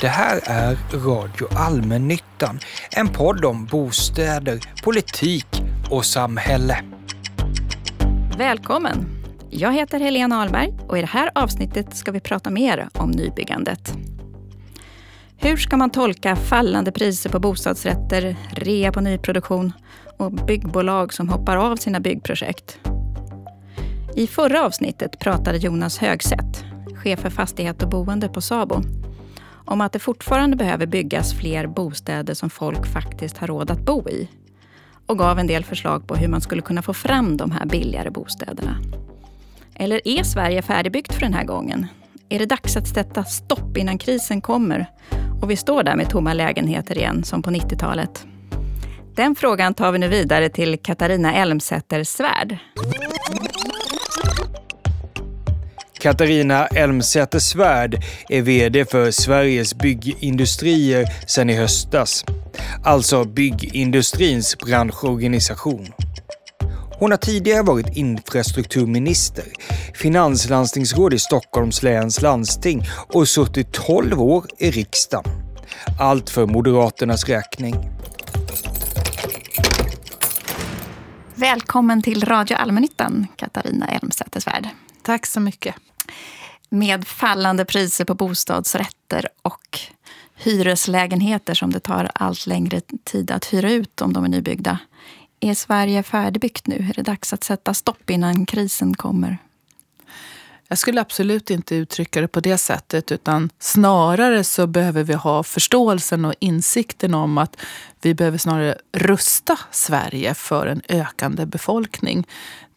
Det här är Radio Allmännyttan, en podd om bostäder, politik och samhälle. Välkommen! Jag heter Helena Ahlberg och i det här avsnittet ska vi prata mer om nybyggandet. Hur ska man tolka fallande priser på bostadsrätter, rea på nyproduktion och byggbolag som hoppar av sina byggprojekt? I förra avsnittet pratade Jonas Högsätt, chef för fastighet och boende på Sabo, om att det fortfarande behöver byggas fler bostäder som folk faktiskt har råd att bo i och gav en del förslag på hur man skulle kunna få fram de här billigare bostäderna. Eller är Sverige färdigbyggt för den här gången? Är det dags att sätta stopp innan krisen kommer och vi står där med tomma lägenheter igen som på 90-talet? Den frågan tar vi nu vidare till Katarina Elmsäter Svärd. Katarina Elmsäter Svärd är VD för Sveriges Byggindustrier sedan i höstas. Alltså byggindustrins branschorganisation. Hon har tidigare varit infrastrukturminister, finanslandstingsråd i Stockholms läns landsting och suttit 12 år i riksdagen. Allt för Moderaternas räkning. Välkommen till Radio Allmännyttan, Katarina Elmsäter-Svärd. Tack så mycket. Med fallande priser på bostadsrätter och hyreslägenheter som det tar allt längre tid att hyra ut om de är nybyggda. Är Sverige färdigbyggt nu? Är det dags att sätta stopp innan krisen kommer? Jag skulle absolut inte uttrycka det på det sättet utan snarare så behöver vi ha förståelsen och insikten om att vi behöver snarare rusta Sverige för en ökande befolkning.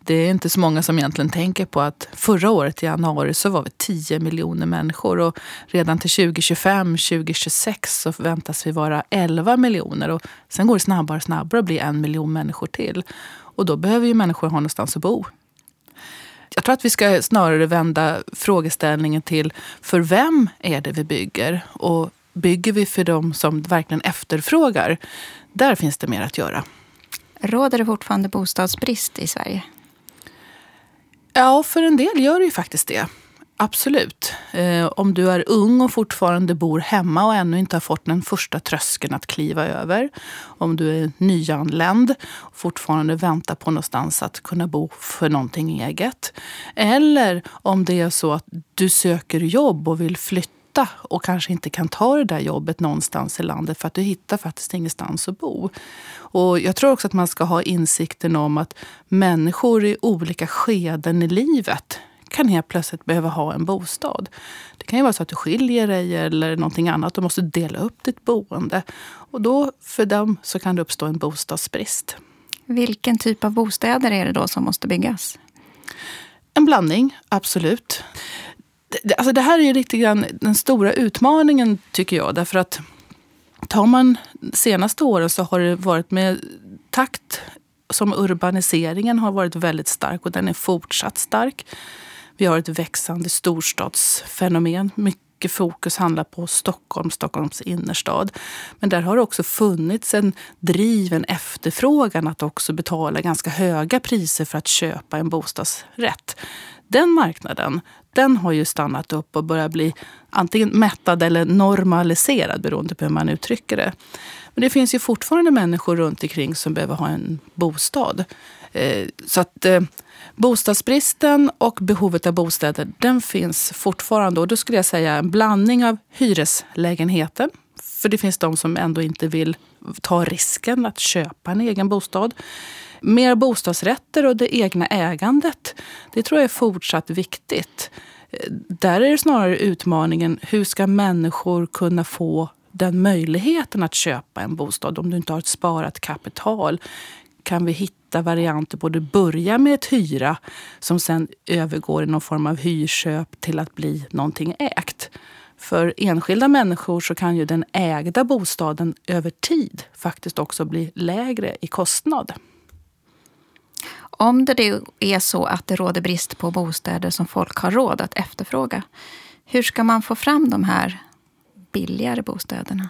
Det är inte så många som egentligen tänker på att förra året i januari så var vi 10 miljoner människor och redan till 2025, 2026 så förväntas vi vara 11 miljoner och sen går det snabbare och snabbare att bli en miljon människor till. Och då behöver ju människor ha någonstans att bo. Jag tror att vi ska snarare vända frågeställningen till för vem är det vi bygger? Och bygger vi för dem som verkligen efterfrågar? Där finns det mer att göra. Råder det fortfarande bostadsbrist i Sverige? Ja, för en del gör det ju faktiskt det. Absolut. Eh, om du är ung och fortfarande bor hemma och ännu inte har fått den första tröskeln att kliva över. Om du är nyanländ och fortfarande väntar på någonstans att kunna bo för någonting eget. Eller om det är så att du söker jobb och vill flytta och kanske inte kan ta det där jobbet någonstans i landet för att du hittar faktiskt ingenstans att bo. Och jag tror också att man ska ha insikten om att människor i olika skeden i livet kan helt plötsligt behöva ha en bostad. Det kan ju vara så att du skiljer dig eller någonting annat och måste dela upp ditt boende. Och då för dem så kan det uppstå en bostadsbrist. Vilken typ av bostäder är det då som måste byggas? En blandning, absolut. Det, alltså det här är ju lite grann den stora utmaningen tycker jag. Därför att tar man senaste åren så har det varit med takt som urbaniseringen har varit väldigt stark och den är fortsatt stark. Vi har ett växande storstadsfenomen. Mycket fokus handlar på Stockholm, Stockholms innerstad. Men där har det också funnits en driven efterfrågan att också betala ganska höga priser för att köpa en bostadsrätt. Den marknaden den har ju stannat upp och börjat bli antingen mättad eller normaliserad beroende på hur man uttrycker det. Men det finns ju fortfarande människor runt omkring som behöver ha en bostad. Eh, så att eh, bostadsbristen och behovet av bostäder, den finns fortfarande. Och då skulle jag säga en blandning av hyreslägenheter. För det finns de som ändå inte vill ta risken att köpa en egen bostad. Mer bostadsrätter och det egna ägandet, det tror jag är fortsatt viktigt. Där är det snarare utmaningen, hur ska människor kunna få den möjligheten att köpa en bostad om du inte har ett sparat kapital? Kan vi hitta varianter på att börja med ett hyra som sen övergår i någon form av hyrköp till att bli någonting ägt? För enskilda människor så kan ju den ägda bostaden över tid faktiskt också bli lägre i kostnad. Om det är så att det råder brist på bostäder som folk har råd att efterfråga, hur ska man få fram de här billigare bostäderna?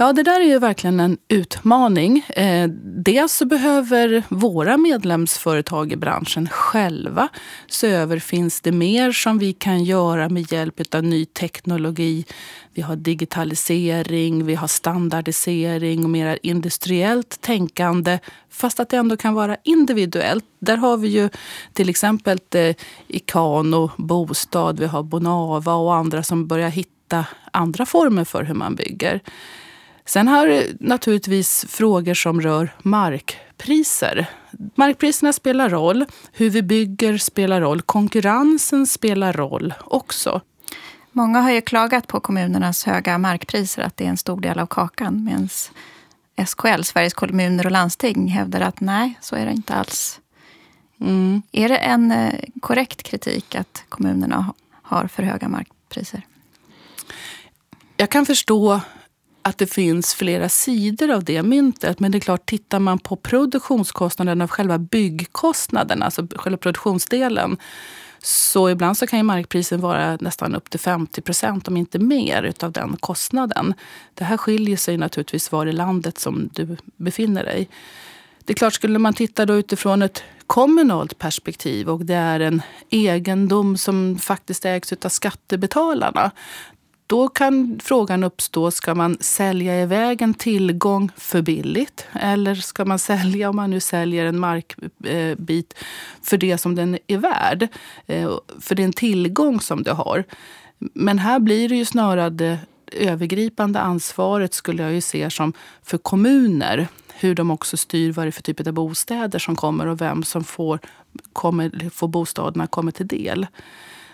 Ja, det där är ju verkligen en utmaning. Eh, dels så behöver våra medlemsföretag i branschen själva se över, finns det mer som vi kan göra med hjälp av ny teknologi? Vi har digitalisering, vi har standardisering och mer industriellt tänkande, fast att det ändå kan vara individuellt. Där har vi ju till exempel eh, Ikano, Bostad, vi har Bonava och andra som börjar hitta andra former för hur man bygger. Sen har naturligtvis frågor som rör markpriser. Markpriserna spelar roll. Hur vi bygger spelar roll. Konkurrensen spelar roll också. Många har ju klagat på kommunernas höga markpriser, att det är en stor del av kakan. Medan SKL, Sveriges kommuner och landsting, hävdar att nej, så är det inte alls. Mm. Är det en eh, korrekt kritik att kommunerna har för höga markpriser? Jag kan förstå att det finns flera sidor av det myntet. Men det är klart, tittar man på produktionskostnaden av själva byggkostnaden, alltså själva produktionsdelen, så ibland så kan ju markprisen vara nästan upp till 50 procent, om inte mer, utav den kostnaden. Det här skiljer sig naturligtvis var i landet som du befinner dig. Det är klart, skulle man titta då utifrån ett kommunalt perspektiv och det är en egendom som faktiskt ägs av skattebetalarna, då kan frågan uppstå, ska man sälja iväg en tillgång för billigt? Eller ska man sälja, om man nu säljer en markbit, eh, för det som den är värd? Eh, för det är en tillgång som du har. Men här blir det ju snarare det övergripande ansvaret skulle jag ju se som för kommuner. Hur de också styr vad det är för typ av bostäder som kommer och vem som får, kommer, får bostäderna kommer till del.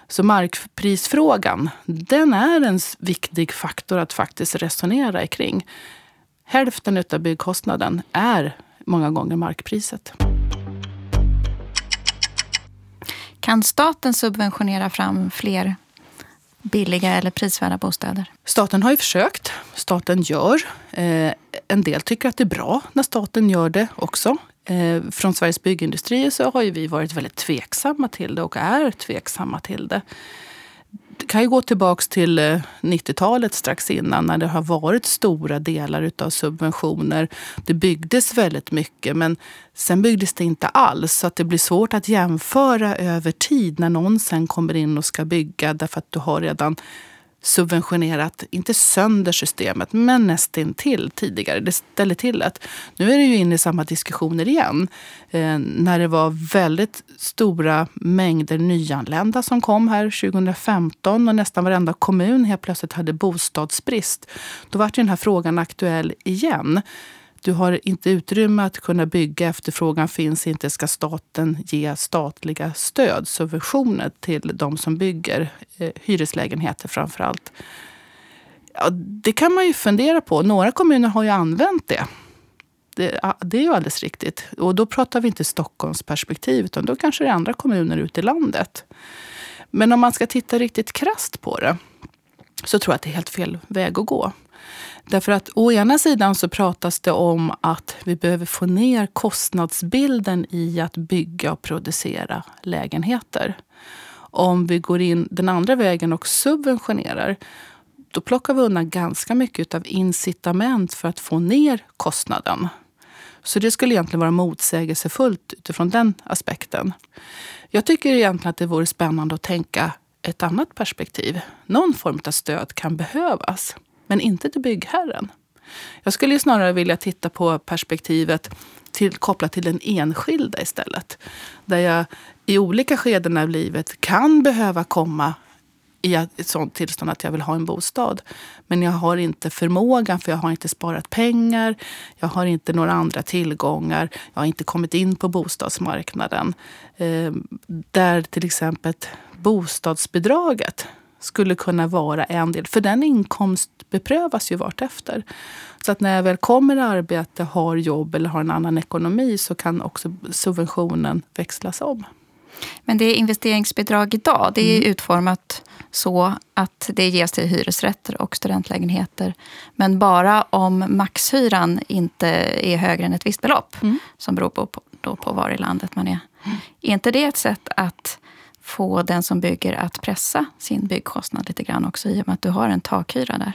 Så markprisfrågan, den är en viktig faktor att faktiskt resonera kring. Hälften av byggkostnaden är många gånger markpriset. Kan staten subventionera fram fler billiga eller prisvärda bostäder? Staten har ju försökt. Staten gör. Eh, en del tycker att det är bra när staten gör det också. Eh, från Sveriges Byggindustrier så har ju vi varit väldigt tveksamma till det och är tveksamma till det. Det kan ju gå tillbaka till eh, 90-talet strax innan när det har varit stora delar utav subventioner. Det byggdes väldigt mycket men sen byggdes det inte alls. Så att det blir svårt att jämföra över tid när någon sen kommer in och ska bygga därför att du har redan subventionerat, inte sönder systemet, men nästintill tidigare. Det ställer till att nu är det ju inne i samma diskussioner igen. Eh, när det var väldigt stora mängder nyanlända som kom här 2015 och nästan varenda kommun helt plötsligt hade bostadsbrist. Då var den här frågan aktuell igen. Du har inte utrymme att kunna bygga, efterfrågan finns inte. Ska staten ge statliga stöd, subventioner till de som bygger eh, hyreslägenheter framför allt? Ja, det kan man ju fundera på. Några kommuner har ju använt det. Det, det är ju alldeles riktigt. Och då pratar vi inte Stockholms perspektiv, utan då kanske det är andra kommuner ute i landet. Men om man ska titta riktigt krast på det så tror jag att det är helt fel väg att gå. Därför att å ena sidan så pratas det om att vi behöver få ner kostnadsbilden i att bygga och producera lägenheter. Om vi går in den andra vägen och subventionerar, då plockar vi undan ganska mycket av incitament för att få ner kostnaden. Så det skulle egentligen vara motsägelsefullt utifrån den aspekten. Jag tycker egentligen att det vore spännande att tänka ett annat perspektiv. Någon form av stöd kan behövas men inte till byggherren. Jag skulle snarare vilja titta på perspektivet till, kopplat till den enskilda istället. Där jag i olika skeden av livet kan behöva komma i ett sånt tillstånd att jag vill ha en bostad. Men jag har inte förmågan för jag har inte sparat pengar. Jag har inte några andra tillgångar. Jag har inte kommit in på bostadsmarknaden. Eh, där till exempel bostadsbidraget skulle kunna vara en del. För den inkomstbeprövas ju vartefter. Så att när jag väl kommer i arbete, har jobb eller har en annan ekonomi så kan också subventionen växlas om. Men det investeringsbidrag idag, det är mm. utformat så att det ges till hyresrätter och studentlägenheter. Men bara om maxhyran inte är högre än ett visst belopp, mm. som beror på, då på var i landet man är. Mm. Är inte det ett sätt att få den som bygger att pressa sin byggkostnad lite grann också i och med att du har en takhyra där?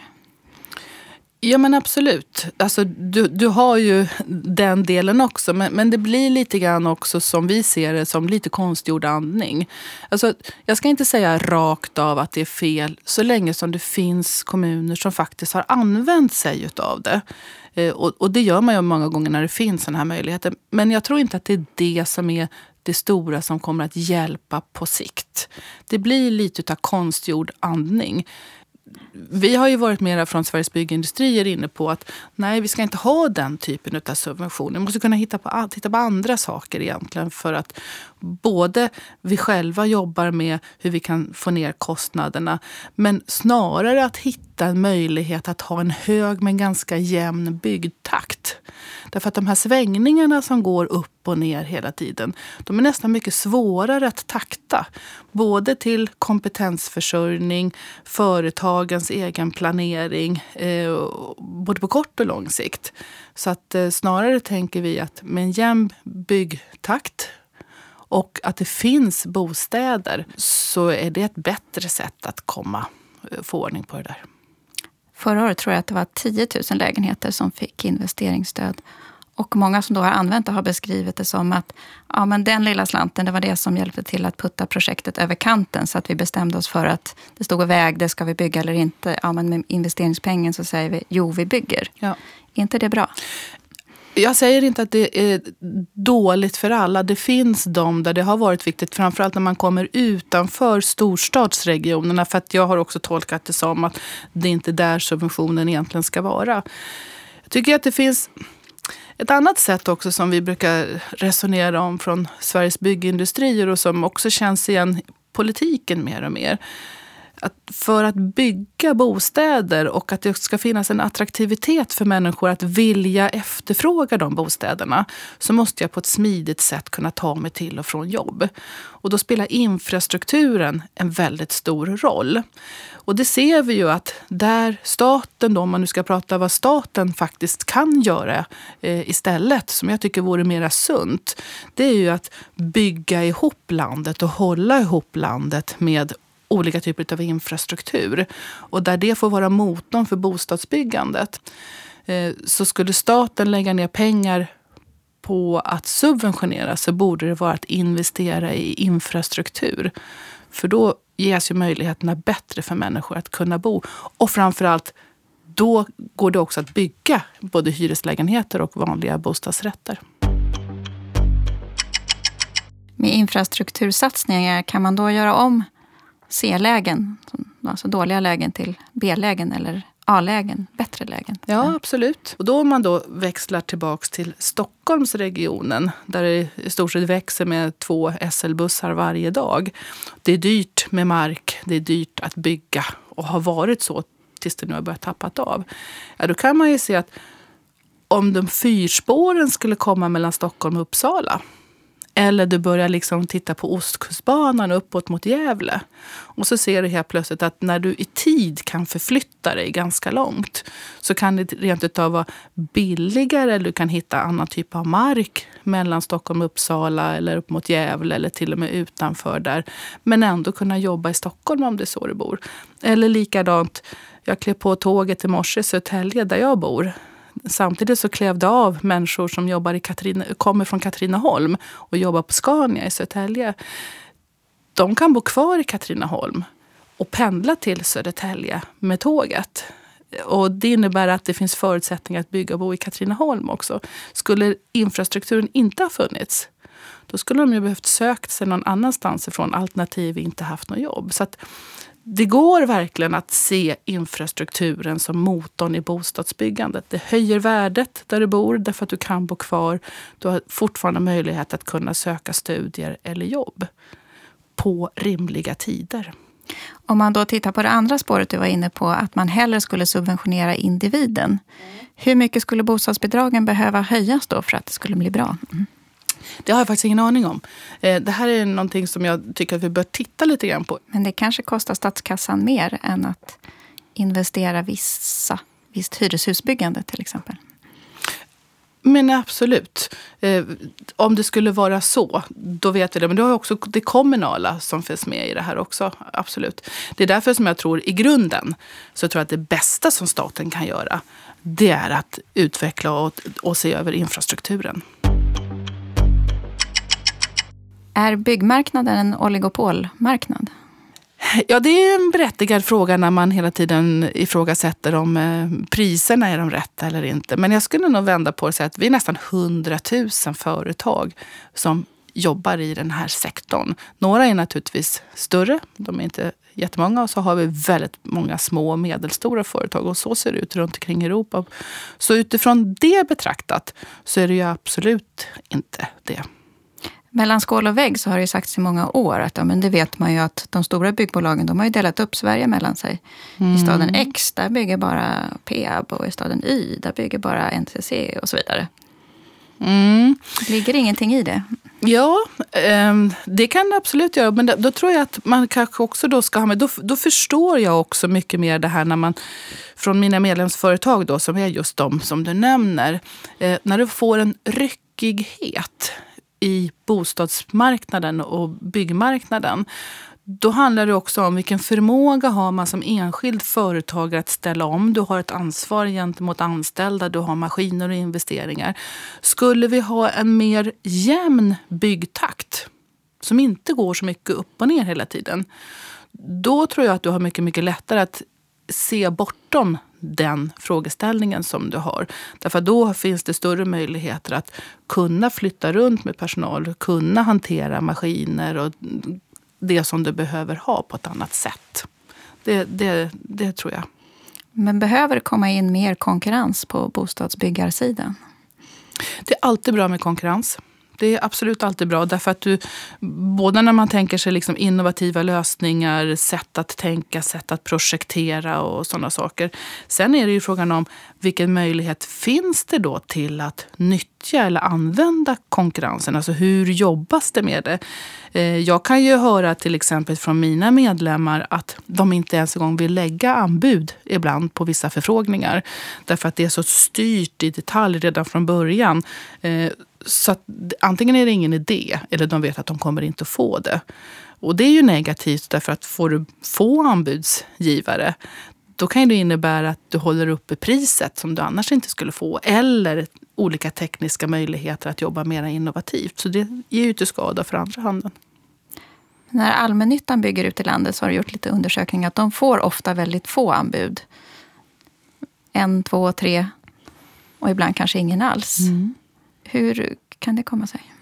Ja men absolut. Alltså, du, du har ju den delen också. Men, men det blir lite grann också som vi ser det som lite konstgjord andning. Alltså, jag ska inte säga rakt av att det är fel så länge som det finns kommuner som faktiskt har använt sig av det. Eh, och, och, det gör man ju många gånger när det finns sådana här möjligheter. Men jag tror inte att det är det som är det stora som kommer att hjälpa på sikt. Det blir lite av konstgjord andning vi har ju varit mera från Sveriges Byggindustrier inne på att nej, vi ska inte ha den typen av subventioner. Vi måste kunna hitta på, hitta på andra saker egentligen för att både vi själva jobbar med hur vi kan få ner kostnaderna men snarare att hitta en möjlighet att ha en hög men ganska jämn byggtakt. Därför att de här svängningarna som går upp och ner hela tiden, de är nästan mycket svårare att takta. Både till kompetensförsörjning, företagens egen planering, eh, både på kort och lång sikt. Så att eh, snarare tänker vi att med en jämn byggtakt och att det finns bostäder så är det ett bättre sätt att komma eh, få ordning på det där. Förra året tror jag att det var 10 000 lägenheter som fick investeringsstöd. Och många som då har använt det har beskrivit det som att ja, men den lilla slanten, det var det som hjälpte till att putta projektet över kanten. Så att vi bestämde oss för att det stod och vägde, ska vi bygga eller inte? Ja, men med investeringspengen så säger vi, jo vi bygger. Ja. Är inte det bra? Jag säger inte att det är dåligt för alla. Det finns de där det har varit viktigt, framförallt när man kommer utanför storstadsregionerna. För att jag har också tolkat det som att det inte är där subventionen egentligen ska vara. Jag tycker att det finns ett annat sätt också som vi brukar resonera om från Sveriges byggindustrier och som också känns igen i politiken mer och mer att för att bygga bostäder och att det ska finnas en attraktivitet för människor att vilja efterfråga de bostäderna så måste jag på ett smidigt sätt kunna ta mig till och från jobb. Och då spelar infrastrukturen en väldigt stor roll. Och det ser vi ju att där staten, då, om man nu ska prata vad staten faktiskt kan göra eh, istället, som jag tycker vore mera sunt, det är ju att bygga ihop landet och hålla ihop landet med olika typer av infrastruktur. Och där det får vara motorn för bostadsbyggandet eh, så skulle staten lägga ner pengar på att subventionera så borde det vara att investera i infrastruktur. För då ges ju möjligheterna bättre för människor att kunna bo. Och framförallt, då går det också att bygga både hyreslägenheter och vanliga bostadsrätter. Med infrastruktursatsningar, kan man då göra om C-lägen, alltså dåliga lägen till B-lägen eller A-lägen, bättre lägen. Ja, absolut. Och då om man då växlar tillbaks till Stockholmsregionen där det i stort sett växer med två SL-bussar varje dag. Det är dyrt med mark, det är dyrt att bygga och har varit så tills det nu har börjat tappat av. Ja, då kan man ju se att om de fyrspåren skulle komma mellan Stockholm och Uppsala eller du börjar liksom titta på Ostkustbanan uppåt mot Gävle. Och så ser du helt plötsligt att när du i tid kan förflytta dig ganska långt så kan det rent utav vara billigare. Eller du kan hitta annan typ av mark mellan Stockholm och Uppsala eller upp mot Gävle eller till och med utanför där. Men ändå kunna jobba i Stockholm om det är så du bor. Eller likadant, jag klev på tåget i morse i Södertälje där jag bor samtidigt så klev det av människor som jobbar i Katarina, kommer från Katrineholm och jobbar på Scania i Södertälje. De kan bo kvar i Katrineholm och pendla till Södertälje med tåget. Och det innebär att det finns förutsättningar att bygga och bo i Katrineholm också. Skulle infrastrukturen inte ha funnits, då skulle de ju behövt sökt sig någon annanstans ifrån alternativ inte haft något jobb. Så det går verkligen att se infrastrukturen som motorn i bostadsbyggandet. Det höjer värdet där du bor därför att du kan bo kvar. Du har fortfarande möjlighet att kunna söka studier eller jobb på rimliga tider. Om man då tittar på det andra spåret du var inne på, att man hellre skulle subventionera individen. Hur mycket skulle bostadsbidragen behöva höjas då för att det skulle bli bra? Mm. Det har jag faktiskt ingen aning om. Eh, det här är någonting som jag tycker att vi bör titta lite grann på. Men det kanske kostar statskassan mer än att investera vissa, visst hyreshusbyggande till exempel? Men absolut. Eh, om det skulle vara så, då vet vi det. Men då har också det kommunala som finns med i det här också. Absolut. Det är därför som jag tror i grunden så jag tror att det bästa som staten kan göra det är att utveckla och, och se över infrastrukturen. Är byggmarknaden en oligopolmarknad? Ja, det är en berättigad fråga när man hela tiden ifrågasätter om eh, priserna är de rätta eller inte. Men jag skulle nog vända på det och säga att vi är nästan 100 000 företag som jobbar i den här sektorn. Några är naturligtvis större, de är inte jättemånga. Och så har vi väldigt många små och medelstora företag. Och så ser det ut runt omkring Europa. Så utifrån det betraktat så är det ju absolut inte det. Mellan skål och vägg så har det sagts i många år att ja, men det vet man ju att de stora byggbolagen de har ju delat upp Sverige mellan sig. Mm. I staden X där bygger bara Peab och i staden Y där bygger bara NCC och så vidare. Mm. Ligger ingenting i det? Ja, ehm, det kan det absolut göra. Men då tror jag att man kanske också då ska ha med... Då, då förstår jag också mycket mer det här när man... Från mina medlemsföretag då, som är just de som du nämner. Eh, när du får en ryckighet i bostadsmarknaden och byggmarknaden. Då handlar det också om vilken förmåga har man som enskild företagare att ställa om. Du har ett ansvar gentemot anställda, du har maskiner och investeringar. Skulle vi ha en mer jämn byggtakt som inte går så mycket upp och ner hela tiden. Då tror jag att du har mycket, mycket lättare att se bortom den frågeställningen som du har. Därför då finns det större möjligheter att kunna flytta runt med personal, kunna hantera maskiner och det som du behöver ha på ett annat sätt. Det, det, det tror jag. Men behöver det komma in mer konkurrens på bostadsbyggarsidan? Det är alltid bra med konkurrens. Det är absolut alltid bra. Därför att du, både när man tänker sig liksom innovativa lösningar, sätt att tänka, sätt att projektera och sådana saker. Sen är det ju frågan om vilken möjlighet finns det då till att nyttja eller använda konkurrensen? Alltså hur jobbas det med det? Eh, jag kan ju höra till exempel från mina medlemmar att de inte ens en gång vill lägga anbud ibland på vissa förfrågningar. Därför att det är så styrt i detalj redan från början. Eh, så att, antingen är det ingen idé eller de vet att de kommer inte få det. Och det är ju negativt därför att får du få anbudsgivare då kan det innebära att du håller uppe priset som du annars inte skulle få. Eller olika tekniska möjligheter att jobba mer innovativt. Så det ger ju till skada för andra handen. När allmännyttan bygger ut i landet så har du gjort lite undersökningar att de får ofta väldigt få anbud. En, två, tre och ibland kanske ingen alls. Mm. Hur kan det komma sig?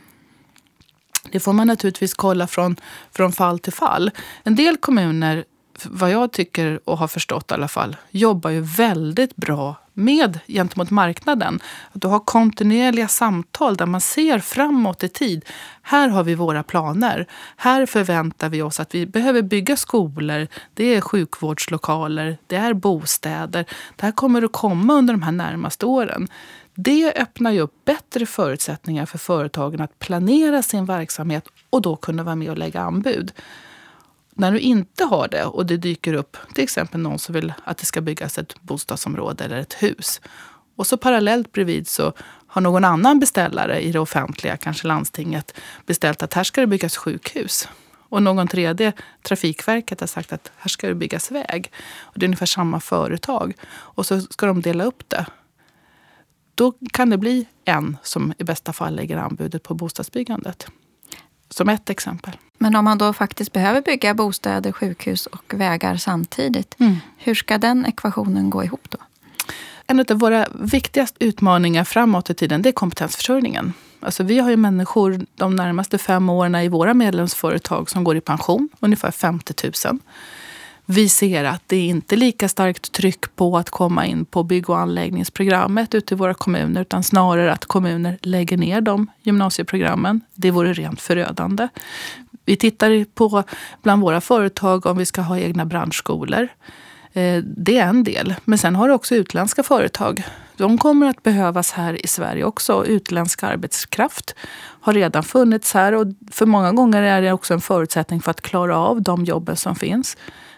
Det får man naturligtvis kolla från, från fall till fall. En del kommuner, vad jag tycker och har förstått i alla fall, jobbar ju väldigt bra med gentemot marknaden. Att du har kontinuerliga samtal där man ser framåt i tid. Här har vi våra planer. Här förväntar vi oss att vi behöver bygga skolor. Det är sjukvårdslokaler. Det är bostäder. Det här kommer att komma under de här närmaste åren. Det öppnar ju upp bättre förutsättningar för företagen att planera sin verksamhet och då kunna vara med och lägga anbud. När du inte har det och det dyker upp till exempel någon som vill att det ska byggas ett bostadsområde eller ett hus. Och så parallellt bredvid så har någon annan beställare i det offentliga, kanske landstinget, beställt att här ska det byggas sjukhus. Och någon tredje, Trafikverket, har sagt att här ska det byggas väg. Och det är ungefär samma företag. Och så ska de dela upp det. Då kan det bli en som i bästa fall lägger anbudet på bostadsbyggandet. Som ett exempel. Men om man då faktiskt behöver bygga bostäder, sjukhus och vägar samtidigt. Mm. Hur ska den ekvationen gå ihop då? En av våra viktigaste utmaningar framåt i tiden det är kompetensförsörjningen. Alltså vi har ju människor de närmaste fem åren i våra medlemsföretag som går i pension, ungefär 50 000 vi ser att det är inte lika starkt tryck på att komma in på bygg och anläggningsprogrammet ute i våra kommuner utan snarare att kommuner lägger ner de gymnasieprogrammen. Det vore rent förödande. Vi tittar på bland våra företag om vi ska ha egna branschskolor. Eh, det är en del. Men sen har du också utländska företag. De kommer att behövas här i Sverige också. Utländsk arbetskraft har redan funnits här och för många gånger är det också en förutsättning för att klara av de jobben som finns.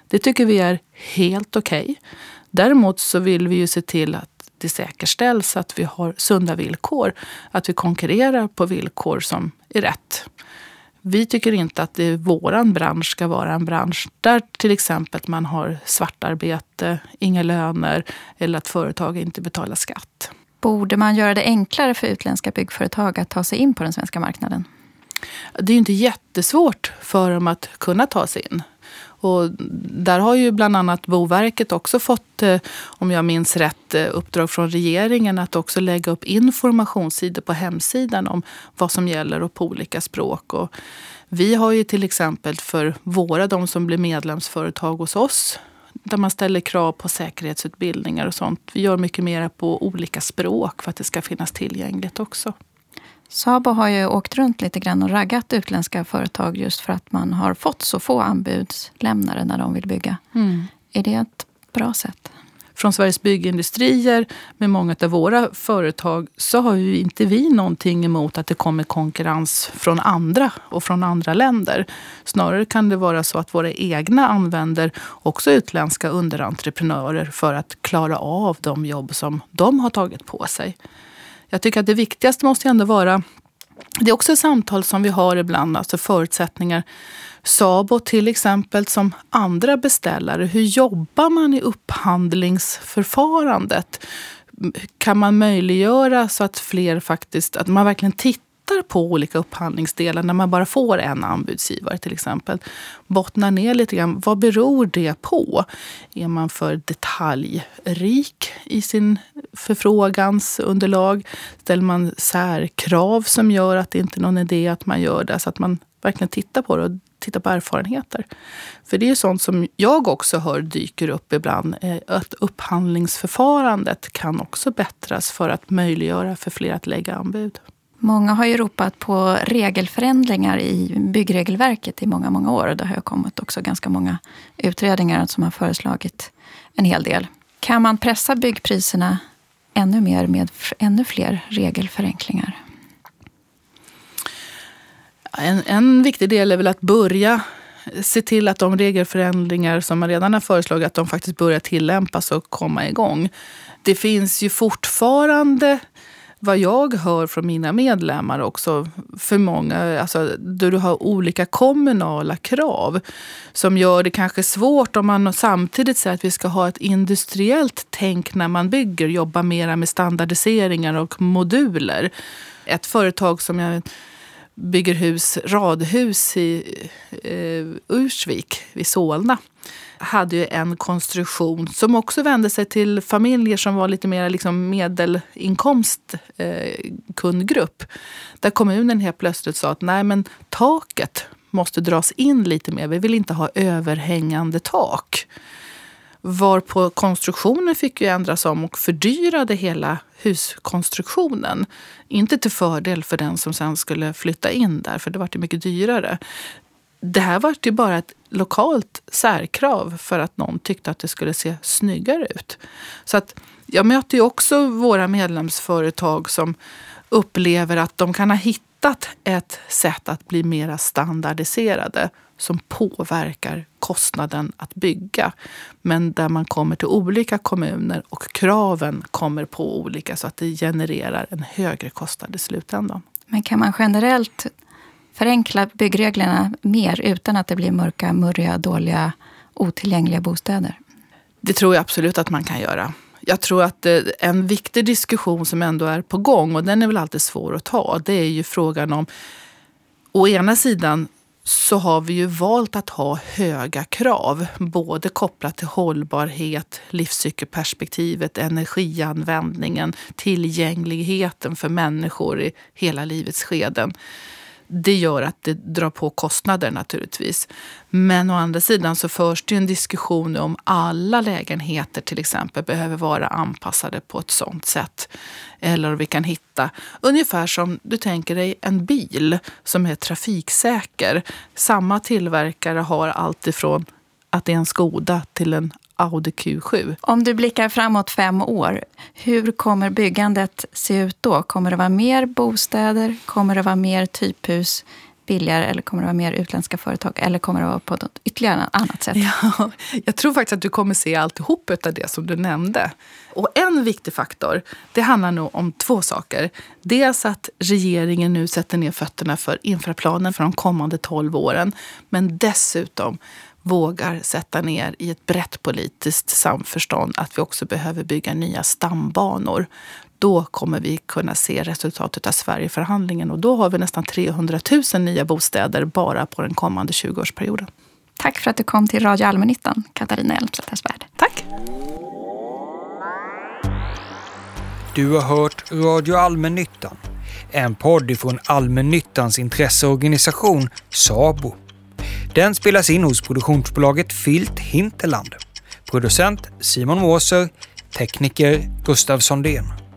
Det tycker vi är helt okej. Okay. Däremot så vill vi ju se till att det säkerställs att vi har sunda villkor. Att vi konkurrerar på villkor som är rätt. Vi tycker inte att det, våran bransch ska vara en bransch där till exempel man har svartarbete, inga löner eller att företag inte betalar skatt. Borde man göra det enklare för utländska byggföretag att ta sig in på den svenska marknaden? Det är ju inte jättesvårt för dem att kunna ta sig in. Och där har ju bland annat Boverket också fått, eh, om jag minns rätt, eh, uppdrag från regeringen att också lägga upp informationssidor på hemsidan om vad som gäller och på olika språk. Och vi har ju till exempel för våra, de som blir medlemsföretag hos oss, där man ställer krav på säkerhetsutbildningar och sånt. Vi gör mycket mer på olika språk för att det ska finnas tillgängligt också. Sabo har ju åkt runt lite grann och raggat utländska företag just för att man har fått så få anbudslämnare när de vill bygga. Mm. Är det ett bra sätt? Från Sveriges byggindustrier med många av våra företag så har ju inte vi någonting emot att det kommer konkurrens från andra och från andra länder. Snarare kan det vara så att våra egna använder också utländska underentreprenörer för att klara av de jobb som de har tagit på sig. Jag tycker att det viktigaste måste ändå vara det är också ett samtal som vi har ibland, alltså förutsättningar. Sabo till exempel som andra beställare. Hur jobbar man i upphandlingsförfarandet? Kan man möjliggöra så att fler faktiskt, att man verkligen tittar tittar på olika upphandlingsdelar när man bara får en anbudsgivare till exempel. Bottnar ner lite grann. Vad beror det på? Är man för detaljrik i sin förfrågansunderlag? Ställer man särkrav som gör att det inte är någon idé att man gör det? Så att man verkligen tittar på det och tittar på erfarenheter. För det är sånt som jag också hör dyker upp ibland. Eh, att upphandlingsförfarandet kan också bättras för att möjliggöra för fler att lägga anbud. Många har ju ropat på regelförändringar i byggregelverket i många, många år. Och det har kommit också ganska många utredningar som har föreslagit en hel del. Kan man pressa byggpriserna ännu mer med ännu fler regelförenklingar? En, en viktig del är väl att börja se till att de regelförändringar som man redan har föreslagit, att de faktiskt börjar tillämpas och komma igång. Det finns ju fortfarande vad jag hör från mina medlemmar också, för många, alltså, då du har olika kommunala krav som gör det kanske svårt om man samtidigt säger att vi ska ha ett industriellt tänk när man bygger, jobba mera med standardiseringar och moduler. Ett företag som jag bygger hus, radhus i eh, Ursvik vid Solna hade ju en konstruktion som också vände sig till familjer som var lite mer liksom medelinkomst eh, kundgrupp. Där kommunen helt plötsligt sa att nej men taket måste dras in lite mer. Vi vill inte ha överhängande tak. Varpå konstruktionen fick ju ändras om och fördyrade hela huskonstruktionen. Inte till fördel för den som sen skulle flytta in där, för det var mycket dyrare det här var ju bara ett lokalt särkrav för att någon tyckte att det skulle se snyggare ut. Så att jag möter ju också våra medlemsföretag som upplever att de kan ha hittat ett sätt att bli mer standardiserade som påverkar kostnaden att bygga. Men där man kommer till olika kommuner och kraven kommer på olika så att det genererar en högre kostnad i slutändan. Men kan man generellt förenkla byggreglerna mer utan att det blir mörka, murriga, dåliga, otillgängliga bostäder? Det tror jag absolut att man kan göra. Jag tror att eh, en viktig diskussion som ändå är på gång, och den är väl alltid svår att ta, det är ju frågan om Å ena sidan så har vi ju valt att ha höga krav, både kopplat till hållbarhet, livscykelperspektivet, energianvändningen, tillgängligheten för människor i hela livets skeden det gör att det drar på kostnader naturligtvis. Men å andra sidan så förs det en diskussion om alla lägenheter till exempel behöver vara anpassade på ett sådant sätt. Eller vi kan hitta, ungefär som du tänker dig en bil som är trafiksäker. Samma tillverkare har alltifrån att det är en Skoda till en Audi Q7. Om du blickar framåt fem år, hur kommer byggandet se ut då? Kommer det vara mer bostäder? Kommer det vara mer typhus? billigare eller kommer det vara mer utländska företag eller kommer det vara på något ytterligare annat sätt? Ja, jag tror faktiskt att du kommer se alltihop av det som du nämnde. Och en viktig faktor, det handlar nog om två saker. Dels att regeringen nu sätter ner fötterna för infraplanen för de kommande 12 åren. Men dessutom vågar sätta ner i ett brett politiskt samförstånd att vi också behöver bygga nya stambanor. Då kommer vi kunna se resultatet av Sverigeförhandlingen och då har vi nästan 300 000 nya bostäder bara på den kommande 20-årsperioden. Tack för att du kom till Radio Allmännyttan, Katarina Elmsäter-Svärd. Tack! Du har hört Radio Allmännyttan, en podd från Allmännyttans intresseorganisation SABO. Den spelas in hos produktionsbolaget Filt Hinterland. Producent Simon Måser, tekniker Gustav Sondén.